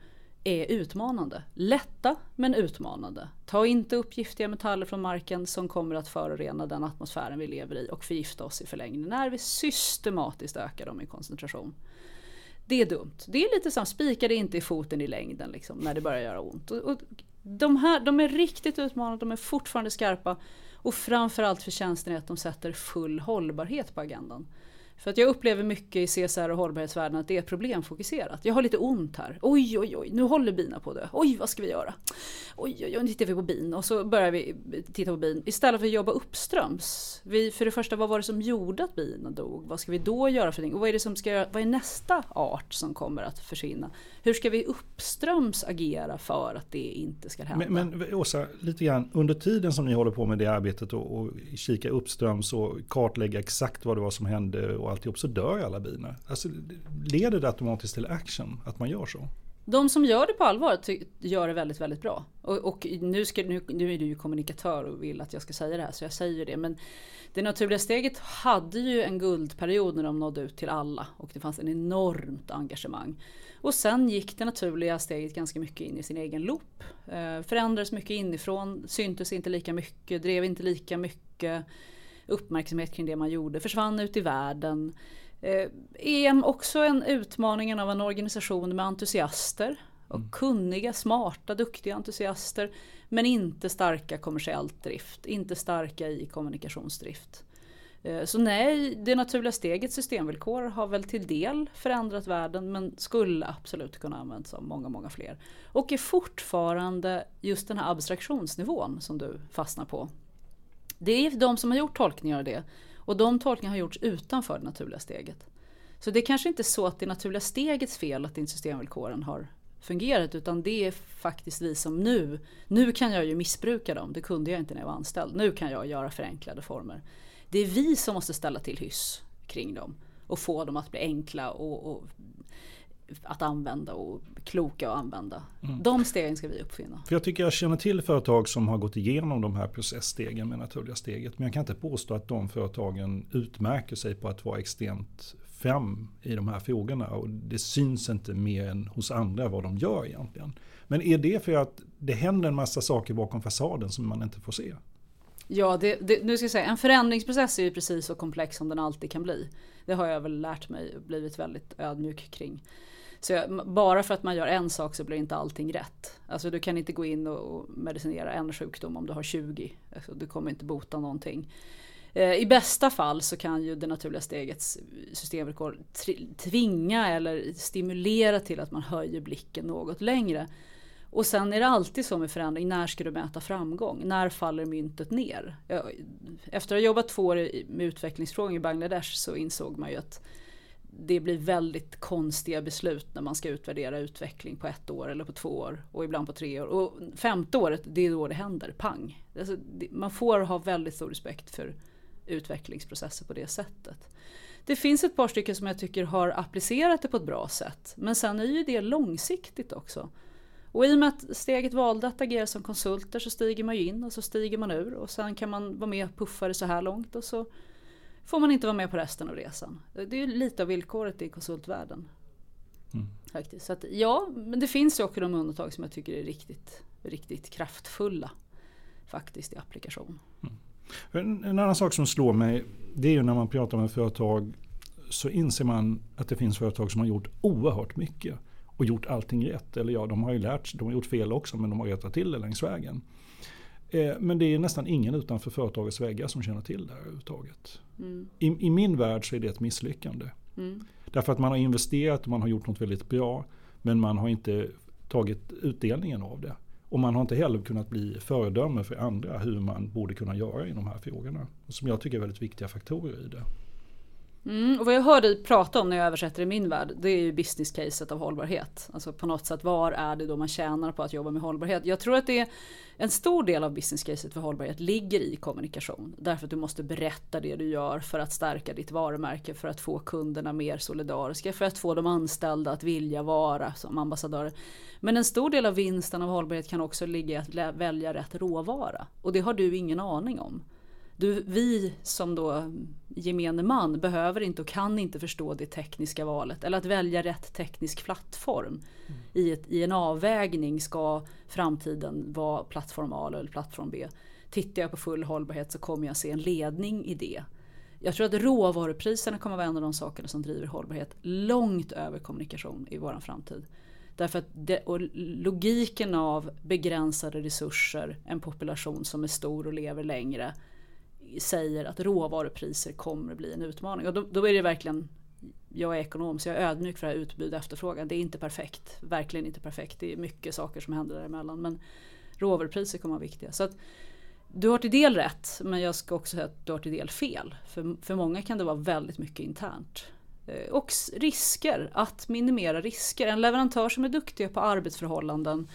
är utmanande. Lätta men utmanande. Ta inte upp giftiga metaller från marken som kommer att förorena den atmosfären vi lever i och förgifta oss i förlängningen när vi systematiskt ökar dem i koncentration. Det är dumt. Det är lite som spika inte i foten i längden liksom, när det börjar göra ont. Och, och de här de är riktigt utmanande, de är fortfarande skarpa och framförallt förtjänsten är att de sätter full hållbarhet på agendan. För att jag upplever mycket i CSR och hållbarhetsvärlden att det är problemfokuserat. Jag har lite ont här. Oj, oj, oj, nu håller bina på det. Oj, vad ska vi göra? Oj, oj, oj, nu tittar vi på bin och så börjar vi titta på bin. Istället för att jobba uppströms. Vi, för det första, vad var det som gjorde att bina dog? Vad ska vi då göra för någonting? Och vad är, det som ska, vad är nästa art som kommer att försvinna? Hur ska vi uppströms agera för att det inte ska hända? Men, men Åsa, lite grann under tiden som ni håller på med det arbetet och, och kika uppströms och kartlägga exakt vad det var som hände och alltihop så dör alla bina. Alltså, leder det automatiskt till action att man gör så? De som gör det på allvar gör det väldigt, väldigt bra. Och, och nu, ska, nu, nu, är du ju kommunikatör och vill att jag ska säga det här så jag säger det. Men det naturliga steget hade ju en guldperiod när de nådde ut till alla och det fanns en enormt engagemang. Och sen gick det naturliga steget ganska mycket in i sin egen loop. Eh, förändrades mycket inifrån, syntes inte lika mycket, drev inte lika mycket uppmärksamhet kring det man gjorde, försvann ut i världen. Eh, är också en utmaning av en organisation med entusiaster. Och mm. kunniga, smarta, duktiga entusiaster. Men inte starka kommersiellt drift, inte starka i kommunikationsdrift. Eh, så nej, det naturliga steget systemvillkor har väl till del förändrat världen men skulle absolut kunna användas av många, många fler. Och är fortfarande just den här abstraktionsnivån som du fastnar på. Det är de som har gjort tolkningar av det. Och de tolkningarna har gjorts utanför det naturliga steget. Så det är kanske inte så att det naturliga stegets fel att inte systemvillkoren har fungerat utan det är faktiskt vi som nu, nu kan jag ju missbruka dem, det kunde jag inte när jag var anställd. Nu kan jag göra förenklade former. Det är vi som måste ställa till hyss kring dem och få dem att bli enkla och, och att använda och kloka att använda. Mm. De stegen ska vi uppfinna. För jag tycker jag känner till företag som har gått igenom de här processstegen med naturliga steget. Men jag kan inte påstå att de företagen utmärker sig på att vara extremt fram i de här frågorna. Och det syns inte mer än hos andra vad de gör egentligen. Men är det för att det händer en massa saker bakom fasaden som man inte får se? Ja, det, det, nu ska jag säga, en förändringsprocess är ju precis så komplex som den alltid kan bli. Det har jag väl lärt mig och blivit väldigt ödmjuk kring. Så jag, bara för att man gör en sak så blir inte allting rätt. Alltså du kan inte gå in och medicinera en sjukdom om du har 20. Alltså, du kommer inte bota någonting. Eh, I bästa fall så kan ju det naturliga stegets systemvillkor tvinga eller stimulera till att man höjer blicken något längre. Och sen är det alltid så med förändring, när ska du mäta framgång? När faller myntet ner? Efter att ha jobbat två år med utvecklingsfrågor i Bangladesh så insåg man ju att det blir väldigt konstiga beslut när man ska utvärdera utveckling på ett år eller på två år och ibland på tre år. Och femte året, det är då det händer, pang. Alltså, man får ha väldigt stor respekt för utvecklingsprocesser på det sättet. Det finns ett par stycken som jag tycker har applicerat det på ett bra sätt. Men sen är ju det långsiktigt också. Och i och med att steget valde att agera som konsulter så stiger man ju in och så stiger man ur och sen kan man vara med och puffa det så här långt och så får man inte vara med på resten av resan. Det är lite av villkoret i konsultvärlden. Mm. Faktiskt. Så att, ja, men det finns ju också de undantag som jag tycker är riktigt, riktigt kraftfulla faktiskt i applikation. Mm. En, en, annan sak som slår mig det är ju när man pratar med företag så inser man att det finns företag som har gjort oerhört mycket och gjort allting rätt. Eller ja, de har ju lärt sig, de har gjort fel också men de har rättat till det längs vägen. Eh, men det är nästan ingen utanför företagets väggar som känner till det här överhuvudtaget. Mm. I, I, min värld så är det ett misslyckande. Mm. Därför att man har investerat och man har gjort något väldigt bra. Men man har inte tagit utdelningen av det. Och man har inte heller kunnat bli föredöme för andra hur man borde kunna göra i de här frågorna. Som jag tycker är väldigt viktiga faktorer i det. Mm, och vad jag hör dig prata om när jag översätter i min värld, det är ju business caset av hållbarhet. Alltså på något sätt, var är det då man tjänar på att jobba med hållbarhet? Jag tror att det är en stor del av business caset för hållbarhet ligger i kommunikation. Därför att du måste berätta det du gör för att stärka ditt varumärke, för att få kunderna mer solidariska, för att få de anställda att vilja vara som ambassadörer. Men en stor del av vinsten av hållbarhet kan också ligga i att välja rätt råvara. Och det har du ingen aning om. Du, vi som då gemene man behöver inte och kan inte förstå det tekniska valet. Eller att välja rätt teknisk plattform. Mm. I, ett, I en avvägning ska framtiden vara plattform A eller plattform B. Tittar jag på full hållbarhet så kommer jag se en ledning i det. Jag tror att råvarupriserna kommer vara en av de sakerna som driver hållbarhet långt över kommunikation i våran framtid. Därför att det, och logiken av begränsade resurser, en population som är stor och lever längre säger att råvarupriser kommer att bli en utmaning. Och då, då är det verkligen, jag är ekonom så jag är ödmjuk för det här utbud och efterfrågan. Det är inte perfekt, verkligen inte perfekt. Det är mycket saker som händer däremellan. Men råvarupriser kommer att vara viktiga. Så att, du har till del rätt men jag ska också säga att du har till del fel. För, för många kan det vara väldigt mycket internt. Eh, och risker, att minimera risker. En leverantör som är duktig på arbetsförhållanden,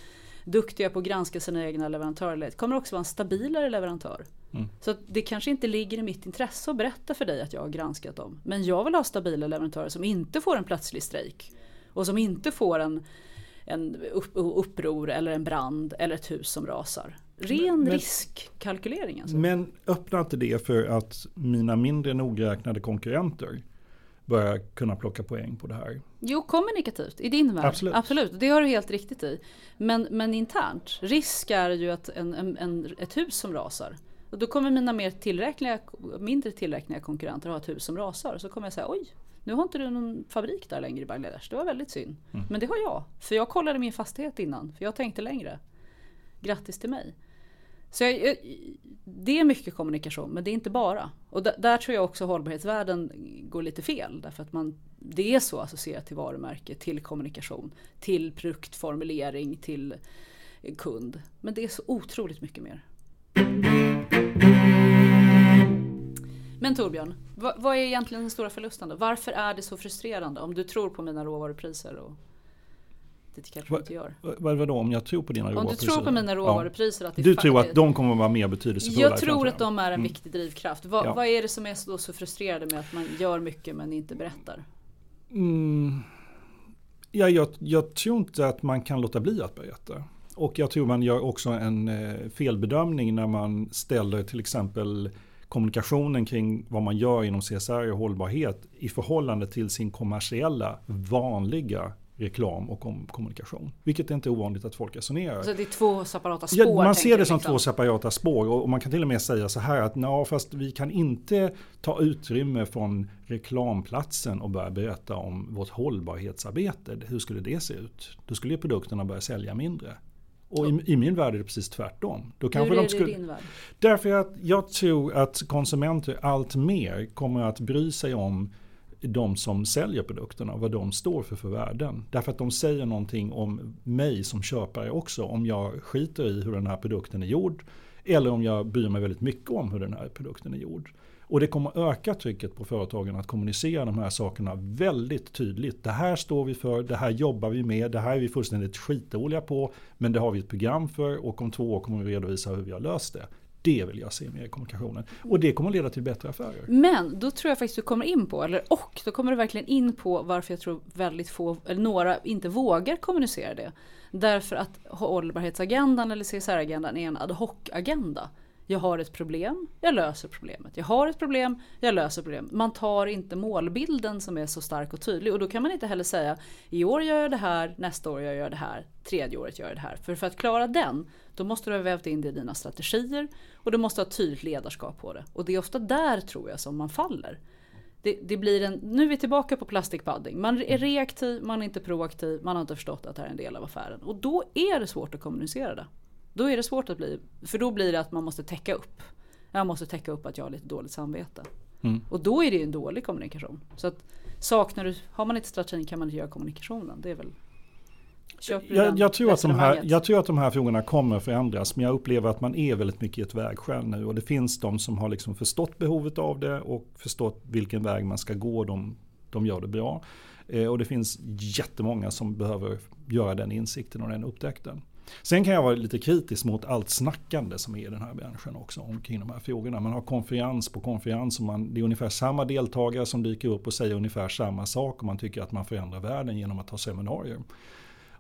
duktiga på att granska sina egna leverantörer kommer också vara en stabilare leverantör. Mm. Så det kanske inte ligger i mitt intresse att berätta för dig att jag har granskat dem. Men jag vill ha stabila leverantörer som inte får en plötslig strejk. Och som inte får en, en upp, uppror eller en brand eller ett hus som rasar. Ren men, riskkalkylering alltså. Men öppnar inte det för att mina mindre nogräknade konkurrenter börjar kunna plocka poäng på det här? Jo, kommunikativt i din värld. Absolut. Absolut, det har du helt riktigt i. Men, men internt, risk är ju att en, en, en, ett hus som rasar och då kommer mina mer tillräkneliga, mindre tillräkneliga konkurrenter ha ett hus som rasar. Så kommer jag säga oj, nu har inte du någon fabrik där längre i Bangladesh. Det var väldigt synd. Mm. Men det har jag. För jag kollade min fastighet innan. För jag tänkte längre. Grattis till mig. Så jag, det är mycket kommunikation, men det är inte bara. Och där, där tror jag också hållbarhetsvärlden går lite fel. Därför att man, det är så associerat till varumärke, till kommunikation, till produktformulering, till kund. Men det är så otroligt mycket mer. Men Torbjörn, vad, vad, är egentligen den stora förlusten då? Varför är det så frustrerande om du tror på mina råvarupriser? Och det kanske du inte gör. Vad, vadå om jag tror på dina råvarupriser? Om du tror på mina råvarupriser. Ja. Att du tror att de kommer att vara mer betydelsefulla? Jag tror att de är en mm. viktig drivkraft. Va, ja. Vad är det som är så, så frustrerande med att man gör mycket men inte berättar? Mm. Ja, jag, jag tror inte att man kan låta bli att berätta. Och jag tror man gör också en eh, felbedömning när man ställer till exempel kommunikationen kring vad man gör inom CSR och hållbarhet i förhållande till sin kommersiella vanliga reklam och kommunikation. Vilket är inte ovanligt att folk resonerar. Så det är två separata spår? Ja, man ser det som liksom. två separata spår och man kan till och med säga så här att ja, fast vi kan inte ta utrymme från reklamplatsen och börja berätta om vårt hållbarhetsarbete. Hur skulle det se ut? Då skulle produkterna börja sälja mindre. Och i, i, min värld är det precis tvärtom. Då kanske Hur är de skulle, det i din värld? Därför att jag tror att konsumenter allt mer kommer att bry sig om de som säljer produkterna, vad de står för för värden. Därför att de säger någonting om mig som köpare också. Om jag skiter i hur den här produkten är gjord eller om jag bryr mig väldigt mycket om hur den här produkten är gjord. Och det kommer öka trycket på företagen att kommunicera de här sakerna väldigt tydligt. Det här står vi för, det här jobbar vi med, det här är vi fullständigt skitdåliga på. Men det har vi ett program för och om två år kommer vi redovisa hur vi har löst det. Det vill jag se mer i kommunikationen. Och det kommer att leda till bättre affärer. Men då tror jag faktiskt du kommer in på, eller och, då kommer du verkligen in på varför jag tror väldigt få, eller några inte vågar kommunicera det. Därför att hållbarhetsagendan eller CSR-agendan är en ad hoc-agenda. Jag har ett problem, jag löser problemet. Jag har ett problem, jag löser problemet. Man tar inte målbilden som är så stark och tydlig och då kan man inte heller säga i år gör jag det här, nästa år gör jag det här, tredje året gör jag det här. För för att klara den, då måste du ha vävt in det i dina strategier och du måste ha tydligt ledarskap på det. Och det är ofta där tror jag som man faller. Det, det, blir en, nu är vi tillbaka på plastikpadding. Man är reaktiv, man är inte proaktiv, man har inte förstått att det här är en del av affären. Och då är det svårt att kommunicera det. Då är det svårt att bli, för då blir det att man måste täcka upp. Jag måste täcka upp att jag har lite dåligt samvete. Mm. Och då är det en dålig kommunikation. Så att saknar du, har man inte strategin kan man inte göra kommunikationen. Det är väl jag, jag, tror att de här, jag tror att de här frågorna kommer förändras, men jag upplever att man är väldigt mycket i ett vägskäl nu. Och det finns de som har liksom förstått behovet av det och förstått vilken väg man ska gå. De, de gör det bra. Eh, och det finns jättemånga som behöver göra den insikten och den upptäckten. Sen kan jag vara lite kritisk mot allt snackande som är i den här branschen också omkring de här frågorna. Man har konferens på konferens och man, det är ungefär samma deltagare som dyker upp och säger ungefär samma sak och man tycker att man förändrar världen genom att ha seminarier.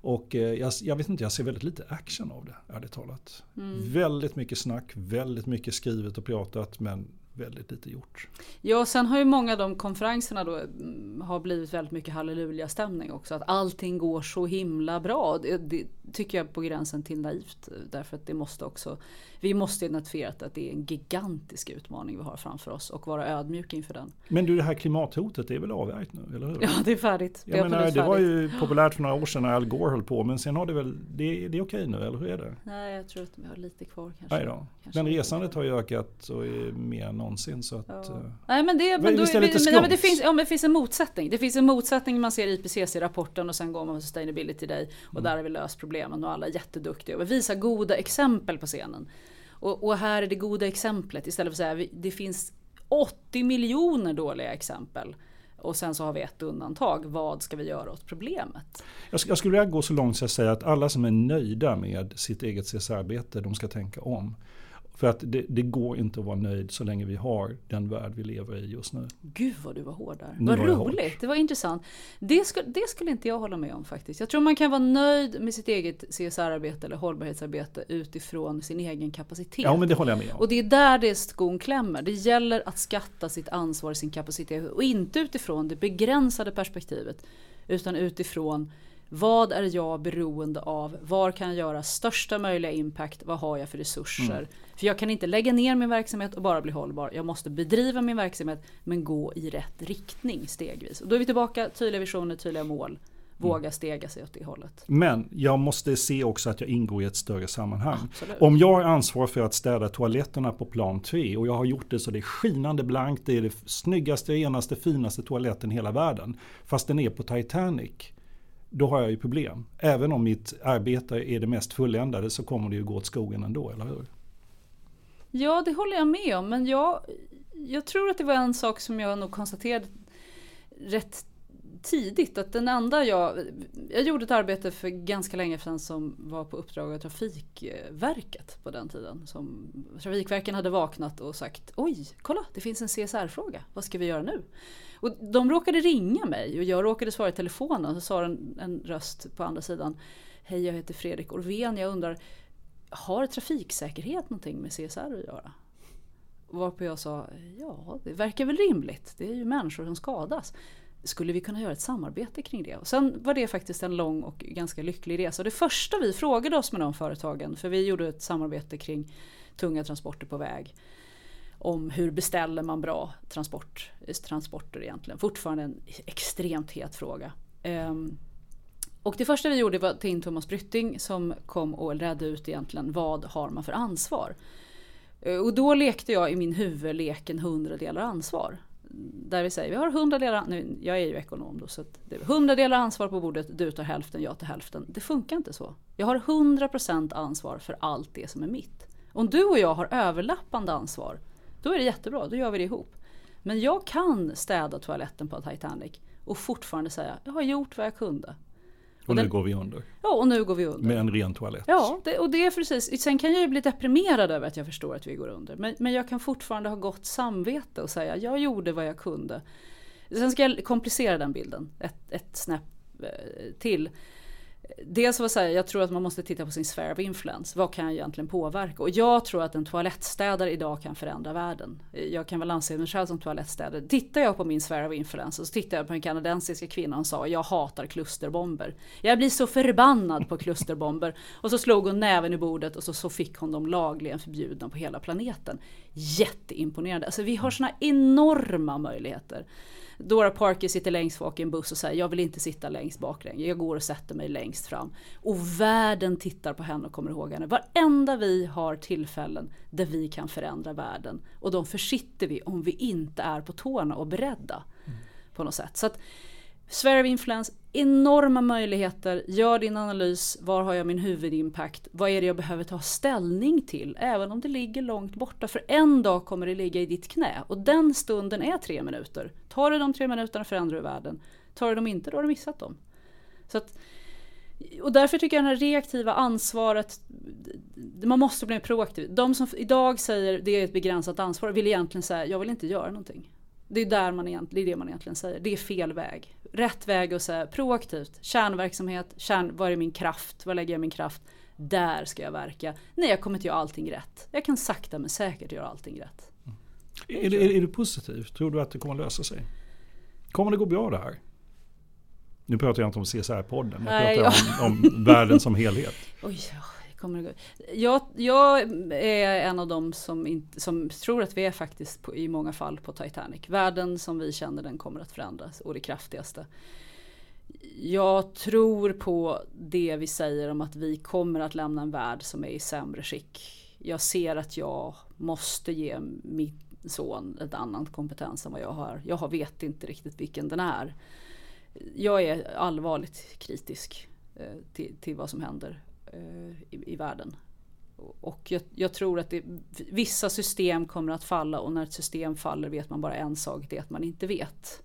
Och eh, jag, jag, vet inte, jag ser väldigt lite action av det, ärligt talat. Mm. Väldigt mycket snack, väldigt mycket skrivet och pratat, men väldigt lite gjort. Ja, sen har ju många av de konferenserna då mm, har blivit väldigt mycket halleluja-stämning också. Att allting går så himla bra. Det, det, tycker jag på gränsen till naivt. Därför att det måste också, vi måste identifiera att det är en gigantisk utmaning vi har framför oss och vara ödmjuka inför den. Men du, det här klimathotet det är väl avvärjt nu, eller hur? Ja, det är färdigt. Det, jag menar, det var ju populärt för några år sedan när Al Gore höll på, men sen har det väl, det, det är okej nu, eller hur är det? Nej, jag tror att vi har lite kvar kanske. Nej då. Men resandet har ju ökat och är mer än någonsin. Så att, ja. uh, Nej, men det, men, då, men, men, men, det, finns, ja, men det finns en motsättning. Det finns en motsättning man ser i IPCC-rapporten och sen går man på Sustainability Day och mm. där har vi löst problemen och alla är jätteduktiga och visar goda exempel på scenen. Och, och, här är det goda exemplet istället för att säga det finns 80 miljoner dåliga exempel. Och sen så har vi ett undantag. Vad ska vi göra åt problemet? Jag, jag skulle vilja gå så långt så att säga att alla som är nöjda med sitt eget CSR-arbete, de ska tänka om. För att det, det, går inte att vara nöjd så länge vi har den värld vi lever i just nu. Gud vad du var hård där. Nu vad var roligt, det var intressant. Det, skulle, det skulle inte jag hålla med om faktiskt. Jag tror man kan vara nöjd med sitt eget CSR-arbete eller hållbarhetsarbete utifrån sin egen kapacitet. Ja men det håller jag med om. Och det är där det skon klämmer. Det gäller att skatta sitt ansvar, sin kapacitet och inte utifrån det begränsade perspektivet. Utan utifrån vad är jag beroende av? Var kan jag göra största möjliga impact? Vad har jag för resurser? Mm. För jag kan inte lägga ner min verksamhet och bara bli hållbar. Jag måste bedriva min verksamhet men gå i rätt riktning stegvis. Och då är vi tillbaka, tydliga visioner, tydliga mål. Våga mm. stega sig åt det hållet. Men jag måste se också att jag ingår i ett större sammanhang. Absolut. Om jag har ansvar för att städa toaletterna på plan 3 och jag har gjort det så det är skinande blankt, det är det snyggaste, renaste, finaste toaletten i hela världen. Fast den är på Titanic då har jag ju problem. Även om mitt arbete är det mest fulländade så kommer det ju gå åt skogen ändå, eller hur? Ja, det håller jag med om. Men jag, jag tror att det var en sak som jag nog konstaterade rätt tidigt. Att den enda jag... Jag gjorde ett arbete för ganska länge sedan som var på uppdrag av Trafikverket på den tiden. Som Trafikverken hade vaknat och sagt Oj, kolla det finns en CSR-fråga. Vad ska vi göra nu? Och de råkade ringa mig och jag råkade svara i telefonen. Så sa en, en röst på andra sidan. Hej, jag heter Fredrik Orven. Jag undrar, har trafiksäkerhet någonting med CSR att göra? Varpå jag sa, ja det verkar väl rimligt. Det är ju människor som skadas. Skulle vi kunna göra ett samarbete kring det? Och sen var det faktiskt en lång och ganska lycklig resa. Det första vi frågade oss med de företagen, för vi gjorde ett samarbete kring tunga transporter på väg om hur beställer man bra transport, eh, transporter egentligen. Fortfarande en extremt het fråga. Um, och det första vi gjorde var att ta in Thomas Brytting som kom och redde ut egentligen vad har man för ansvar. Eh, och då lekte jag i min huvud leken 100 delar ansvar. Där vi säger vi har 100 delar, nu, jag är ju ekonom då, så det är 100 delar ansvar på bordet, du tar hälften, jag tar hälften. Det funkar inte så. Jag har 100% ansvar för allt det som är mitt. Om du och jag har överlappande ansvar då är det jättebra, då gör vi det ihop. Men jag kan städa toaletten på Titanic och fortfarande säga jag har gjort vad jag kunde. Och, och nu den, går vi under. Ja, och nu går vi under. Med en ren toalett. Ja, det, och det är precis. Sen kan jag ju bli deprimerad över att jag förstår att vi går under. Men, men jag kan fortfarande ha gott samvete och säga jag gjorde vad jag kunde. Sen ska jag komplicera den bilden ett, ett snäpp eh, till. Dels var säga, jag tror att man måste titta på sin sphere of influence. Vad kan jag egentligen påverka? Och jag tror att en toalettstädare idag kan förändra världen. Jag kan väl anse mig själv som toalettstädare. Tittar jag på min sphere of influence och så tittar jag på den kanadensiska kvinnan och sa jag hatar klusterbomber. Jag blir så förbannad på klusterbomber. Och så slog hon näven i bordet och så, så fick hon dem lagligen förbjudna på hela planeten. Jätteimponerande. Alltså vi har såna enorma möjligheter. Dora Parker sitter längst bak i en buss och säger jag vill inte sitta längst bak längre. Jag går och sätter mig längst fram. Och världen tittar på henne och kommer ihåg henne. Varenda vi har tillfällen där vi kan förändra världen. Och de försitter vi om vi inte är på tårna och beredda. Mm. På något sätt. Så att, Sphere of Influence, enorma möjligheter. Gör din analys. Var har jag min huvudimpact? Vad är det jag behöver ta ställning till? Även om det ligger långt borta. För en dag kommer det ligga i ditt knä. Och den stunden är tre minuter. Tar du de tre minuterna förändrar du världen. Tar du dem inte, då har du missat dem. Så att, och därför tycker jag det här reaktiva ansvaret, man måste bli proaktiv. De som idag säger det är ett begränsat ansvar vill egentligen säga jag vill inte göra någonting. Det är, där man egentligen, det är det man egentligen säger. Det är fel väg. Rätt väg att säga proaktivt. Kärnverksamhet, kärn, vad är min kraft? Var lägger jag min kraft? Där ska jag verka. Nej, jag kommer inte göra allting rätt. Jag kan sakta men säkert göra allting rätt. Mm. Är, är, är, du positiv? Tror du att det kommer lösa sig? Kommer det gå bra det här? Nu pratar jag inte om CSR-podden, jag pratar om, om världen som helhet. Oj, kommer det Jag, jag är en av dem som, inte, som tror att vi är faktiskt på, i många fall på Titanic. Världen som vi känner den kommer att förändras och det kraftigaste. Jag tror på det vi säger om att vi kommer att lämna en värld som är i sämre skick. Jag ser att jag måste ge min son en annan kompetens än vad jag har. Jag vet inte riktigt vilken den är. Jag är allvarligt kritisk eh, till, till vad som händer Eh, i, i världen. Och jag, jag, tror att det, vissa system kommer att falla och när ett system faller vet man bara en sak, det är att man inte vet.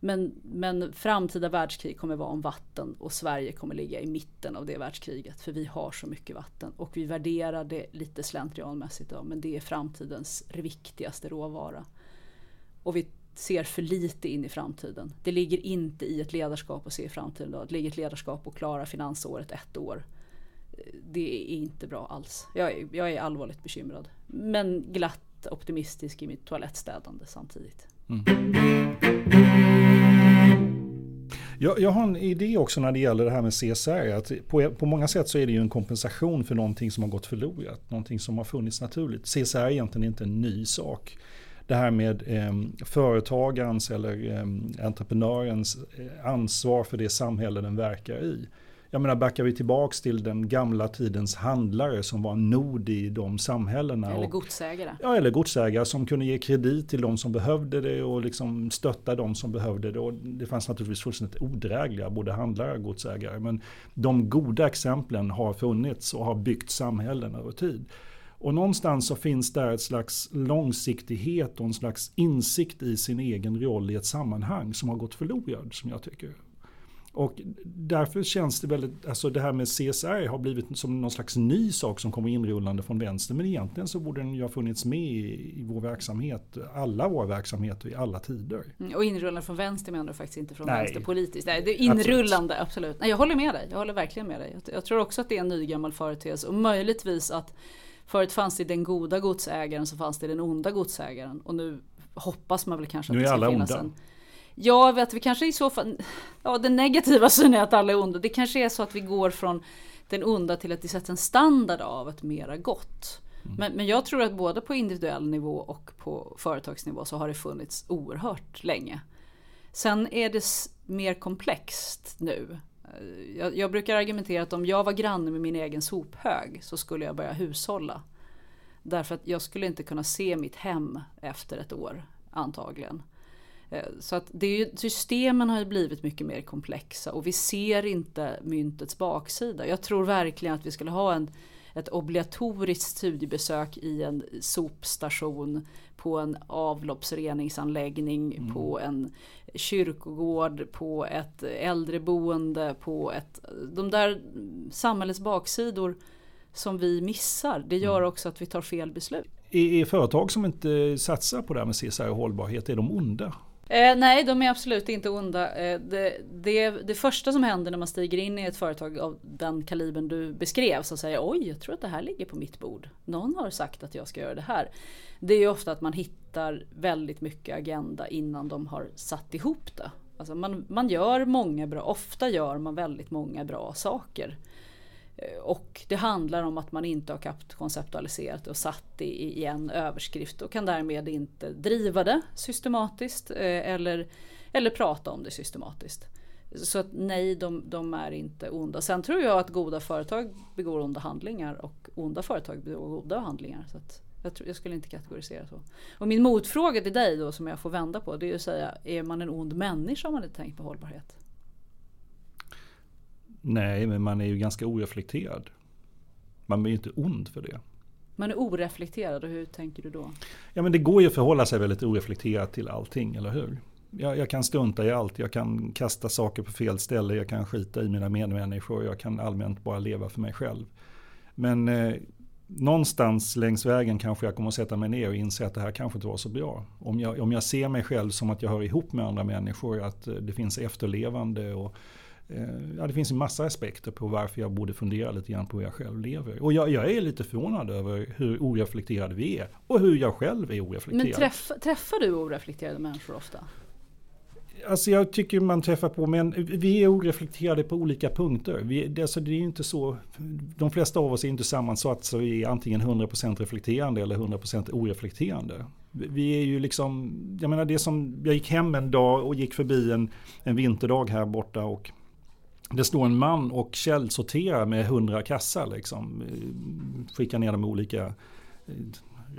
Men, men framtida världskrig kommer vara om vatten och Sverige kommer ligga i mitten av det världskriget för vi har så mycket vatten och vi värderar det lite slentrianmässigt idag men det är framtidens viktigaste råvara. Och vi ser för lite in i framtiden. Det ligger inte i ett ledarskap att se i framtiden idag. Det ligger ett ledarskap att klara finansåret ett år det är inte bra alls. Jag är, jag är allvarligt bekymrad. Men glatt optimistisk i mitt toalettstädande samtidigt. Mm. Jag, jag, har en idé också när det gäller det här med CSR. Att på, på många sätt så är det ju en kompensation för någonting som har gått förlorat. Någonting som har funnits naturligt. CSR är egentligen inte en ny sak. Det här med eh, företagarens eller ehm, eh, entreprenörens ansvar för det samhälle den verkar i jag menar backar vi tillbaks till den gamla tidens handlare som var nod i de samhällena. Eller godsägare. ja, eller godsägare som kunde ge kredit till de som behövde det och liksom stötta de som behövde det. Och det fanns naturligtvis fullständigt odrägliga både handlare och godsägare. Men de goda exemplen har funnits och har byggt samhällen över tid. Och någonstans så finns där ett slags långsiktighet och en slags insikt i sin egen roll i ett sammanhang som har gått förlorad som jag tycker. Och därför känns det väldigt, alltså det här med CSR har blivit som någon slags ny sak som kommer inrullande från vänster. Men egentligen så borde den ju ha funnits med i, vår verksamhet, alla våra verksamheter i alla tider. Mm, och inrullande från vänster menar du faktiskt inte från Nej. vänster politiskt. Nej, det är inrullande, absolut. absolut. Nej, jag håller med dig, jag håller verkligen med dig. Jag, jag tror också att det är en ny gammal företeelse och möjligtvis att Förut fanns det den goda godsägaren så fanns det den onda godsägaren och nu hoppas man väl kanske att nu det ska finnas onda. en Ja, vet vi kanske i så fall, ja den negativa synen är att alla är onda. Det kanske är så att vi går från den onda till att det sätts en standard av ett mera gott. Mm. Men, men jag tror att både på individuell nivå och på företagsnivå så har det funnits oerhört länge. Sen är det mer komplext nu. Jag, jag, brukar argumentera att om jag var granne med min egen sophög så skulle jag börja hushålla. Därför att jag skulle inte kunna se mitt hem efter ett år antagligen. Eh, så att det är ju, systemen har ju blivit mycket mer komplexa och vi ser inte myntets baksida. Jag tror verkligen att vi skulle ha en, ett obligatoriskt studiebesök i en sopstation, på en avloppsreningsanläggning, mm. på en kyrkogård, på ett äldreboende, på ett... De där samhällets baksidor som vi missar, det gör mm. också att vi tar fel beslut. Är, är företag som inte satsar på det här med CSR och hållbarhet, är de onda? Eh, nej, de är absolut inte onda. Eh, det, det, det, första som händer när man stiger in i ett företag av den kalibern du beskrev, så säger oj, jag tror att det här ligger på mitt bord. Någon har sagt att jag ska göra det här. Det är ju ofta att man hittar väldigt mycket agenda innan de har satt ihop det. Alltså man, man gör många bra, ofta gör man väldigt många bra saker. Eh, och det handlar om att man inte har konceptualiserat och satt det i en överskrift och kan därmed inte driva det systematiskt eh, eller, eller prata om det systematiskt. Så att nej, de, de, är inte onda. Sen tror jag att goda företag begår onda handlingar och onda företag begår goda handlingar. Så att Jag, tror, jag skulle inte kategorisera så. Och min motfråga till dig då som jag får vända på det är att säga, är man en ond människa om man inte tänker på hållbarhet? Nej, men man är ju ganska oreflekterad. Man blir ju inte ond för det. Man är oreflekterad och hur tänker du då? Ja men det går ju att förhålla sig väldigt oreflekterat till allting, eller hur? Jag, jag, kan stunta i allt, jag kan kasta saker på fel ställe, jag kan skita i mina medmänniskor, jag kan allmänt bara leva för mig själv. Men eh, någonstans längs vägen kanske jag kommer att sätta mig ner och inse att det här kanske inte var så bra. Om jag, om jag ser mig själv som att jag hör ihop med andra människor, att eh, det finns efterlevande och Ja, det finns en massa aspekter på varför jag borde fundera lite grann på hur jag själv lever. Och jag, jag är lite förvånad över hur oreflekterade vi är och hur jag själv är oreflekterad. Men träff, träffar du oreflekterade människor ofta? Alltså jag tycker man träffar på, men vi är oreflekterade på olika punkter. Vi, alltså det är inte så, de flesta av oss är inte sammansatt så vi är antingen 100% reflekterande eller 100% oreflekterande. Vi är ju liksom, jag menar det som, jag gick hem en dag och gick förbi en, en vinterdag här borta och det står en man och källsorterar med 100 kassar liksom. Skickar ner dem i olika eh,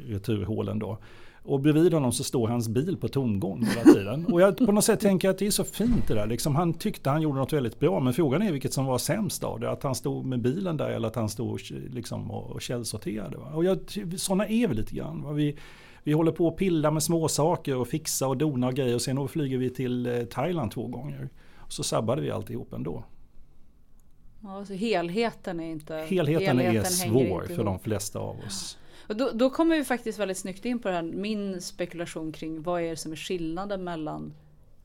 returhålen då. Och bredvid honom så står hans bil på tomgång hela tiden. Och jag på något sätt tänker att det är så fint det där. Liksom, han tyckte han gjorde något väldigt bra. Men frågan är vilket som var sämst av det. Att han stod med bilen där eller att han stod liksom, och källsorterade. Va? Och jag, sådana är vi lite grann. Va? Vi, vi håller på att pilla med småsaker och fixa och dona och grejer. Och sen flyger vi till eh, Thailand två gånger. Och så sabbade vi alltihop ändå. Ja, så helheten är inte... Helheten, helheten är svår för de flesta av oss. Och då, då kommer vi faktiskt väldigt snyggt in på det här, min spekulation kring vad är det som är skillnaden mellan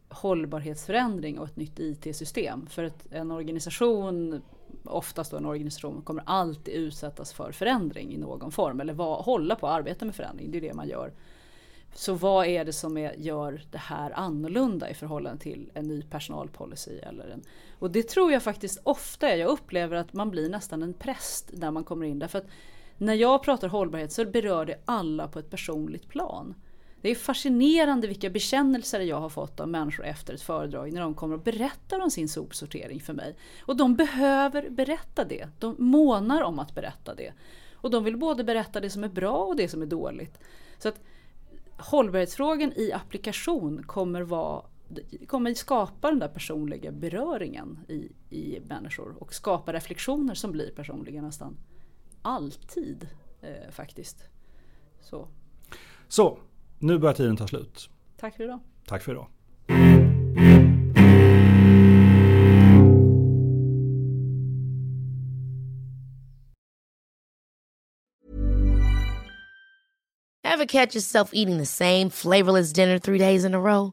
hållbarhetsförändring och ett nytt IT-system. För att en organisation, oftast då en organisation, kommer alltid utsättas för förändring i någon form. Eller var, hålla på att arbeta med förändring, det är det man gör. Så vad är det som är, gör det här annorlunda i förhållande till en ny personalpolicy? Eller en, och det tror jag faktiskt ofta är. Jag upplever att man blir nästan en präst när man kommer in. Därför att när jag pratar hållbarhet så berör det alla på ett personligt plan. Det är fascinerande vilka bekännelser jag har fått av människor efter ett föredrag när de kommer och berättar om sin sopsortering för mig. Och de behöver berätta det. De månar om att berätta det. Och de vill både berätta det som är bra och det som är dåligt. Så att hållbarhetsfrågan i applikation kommer, vara, kommer skapa den där personliga beröringen i, i människor och skapa reflektioner som blir personliga nästan alltid eh, faktiskt. Så. Så, nu börjar tiden ta slut. Tack för idag. Tack för idag. Ever catch yourself eating the same flavorless dinner three days in a row?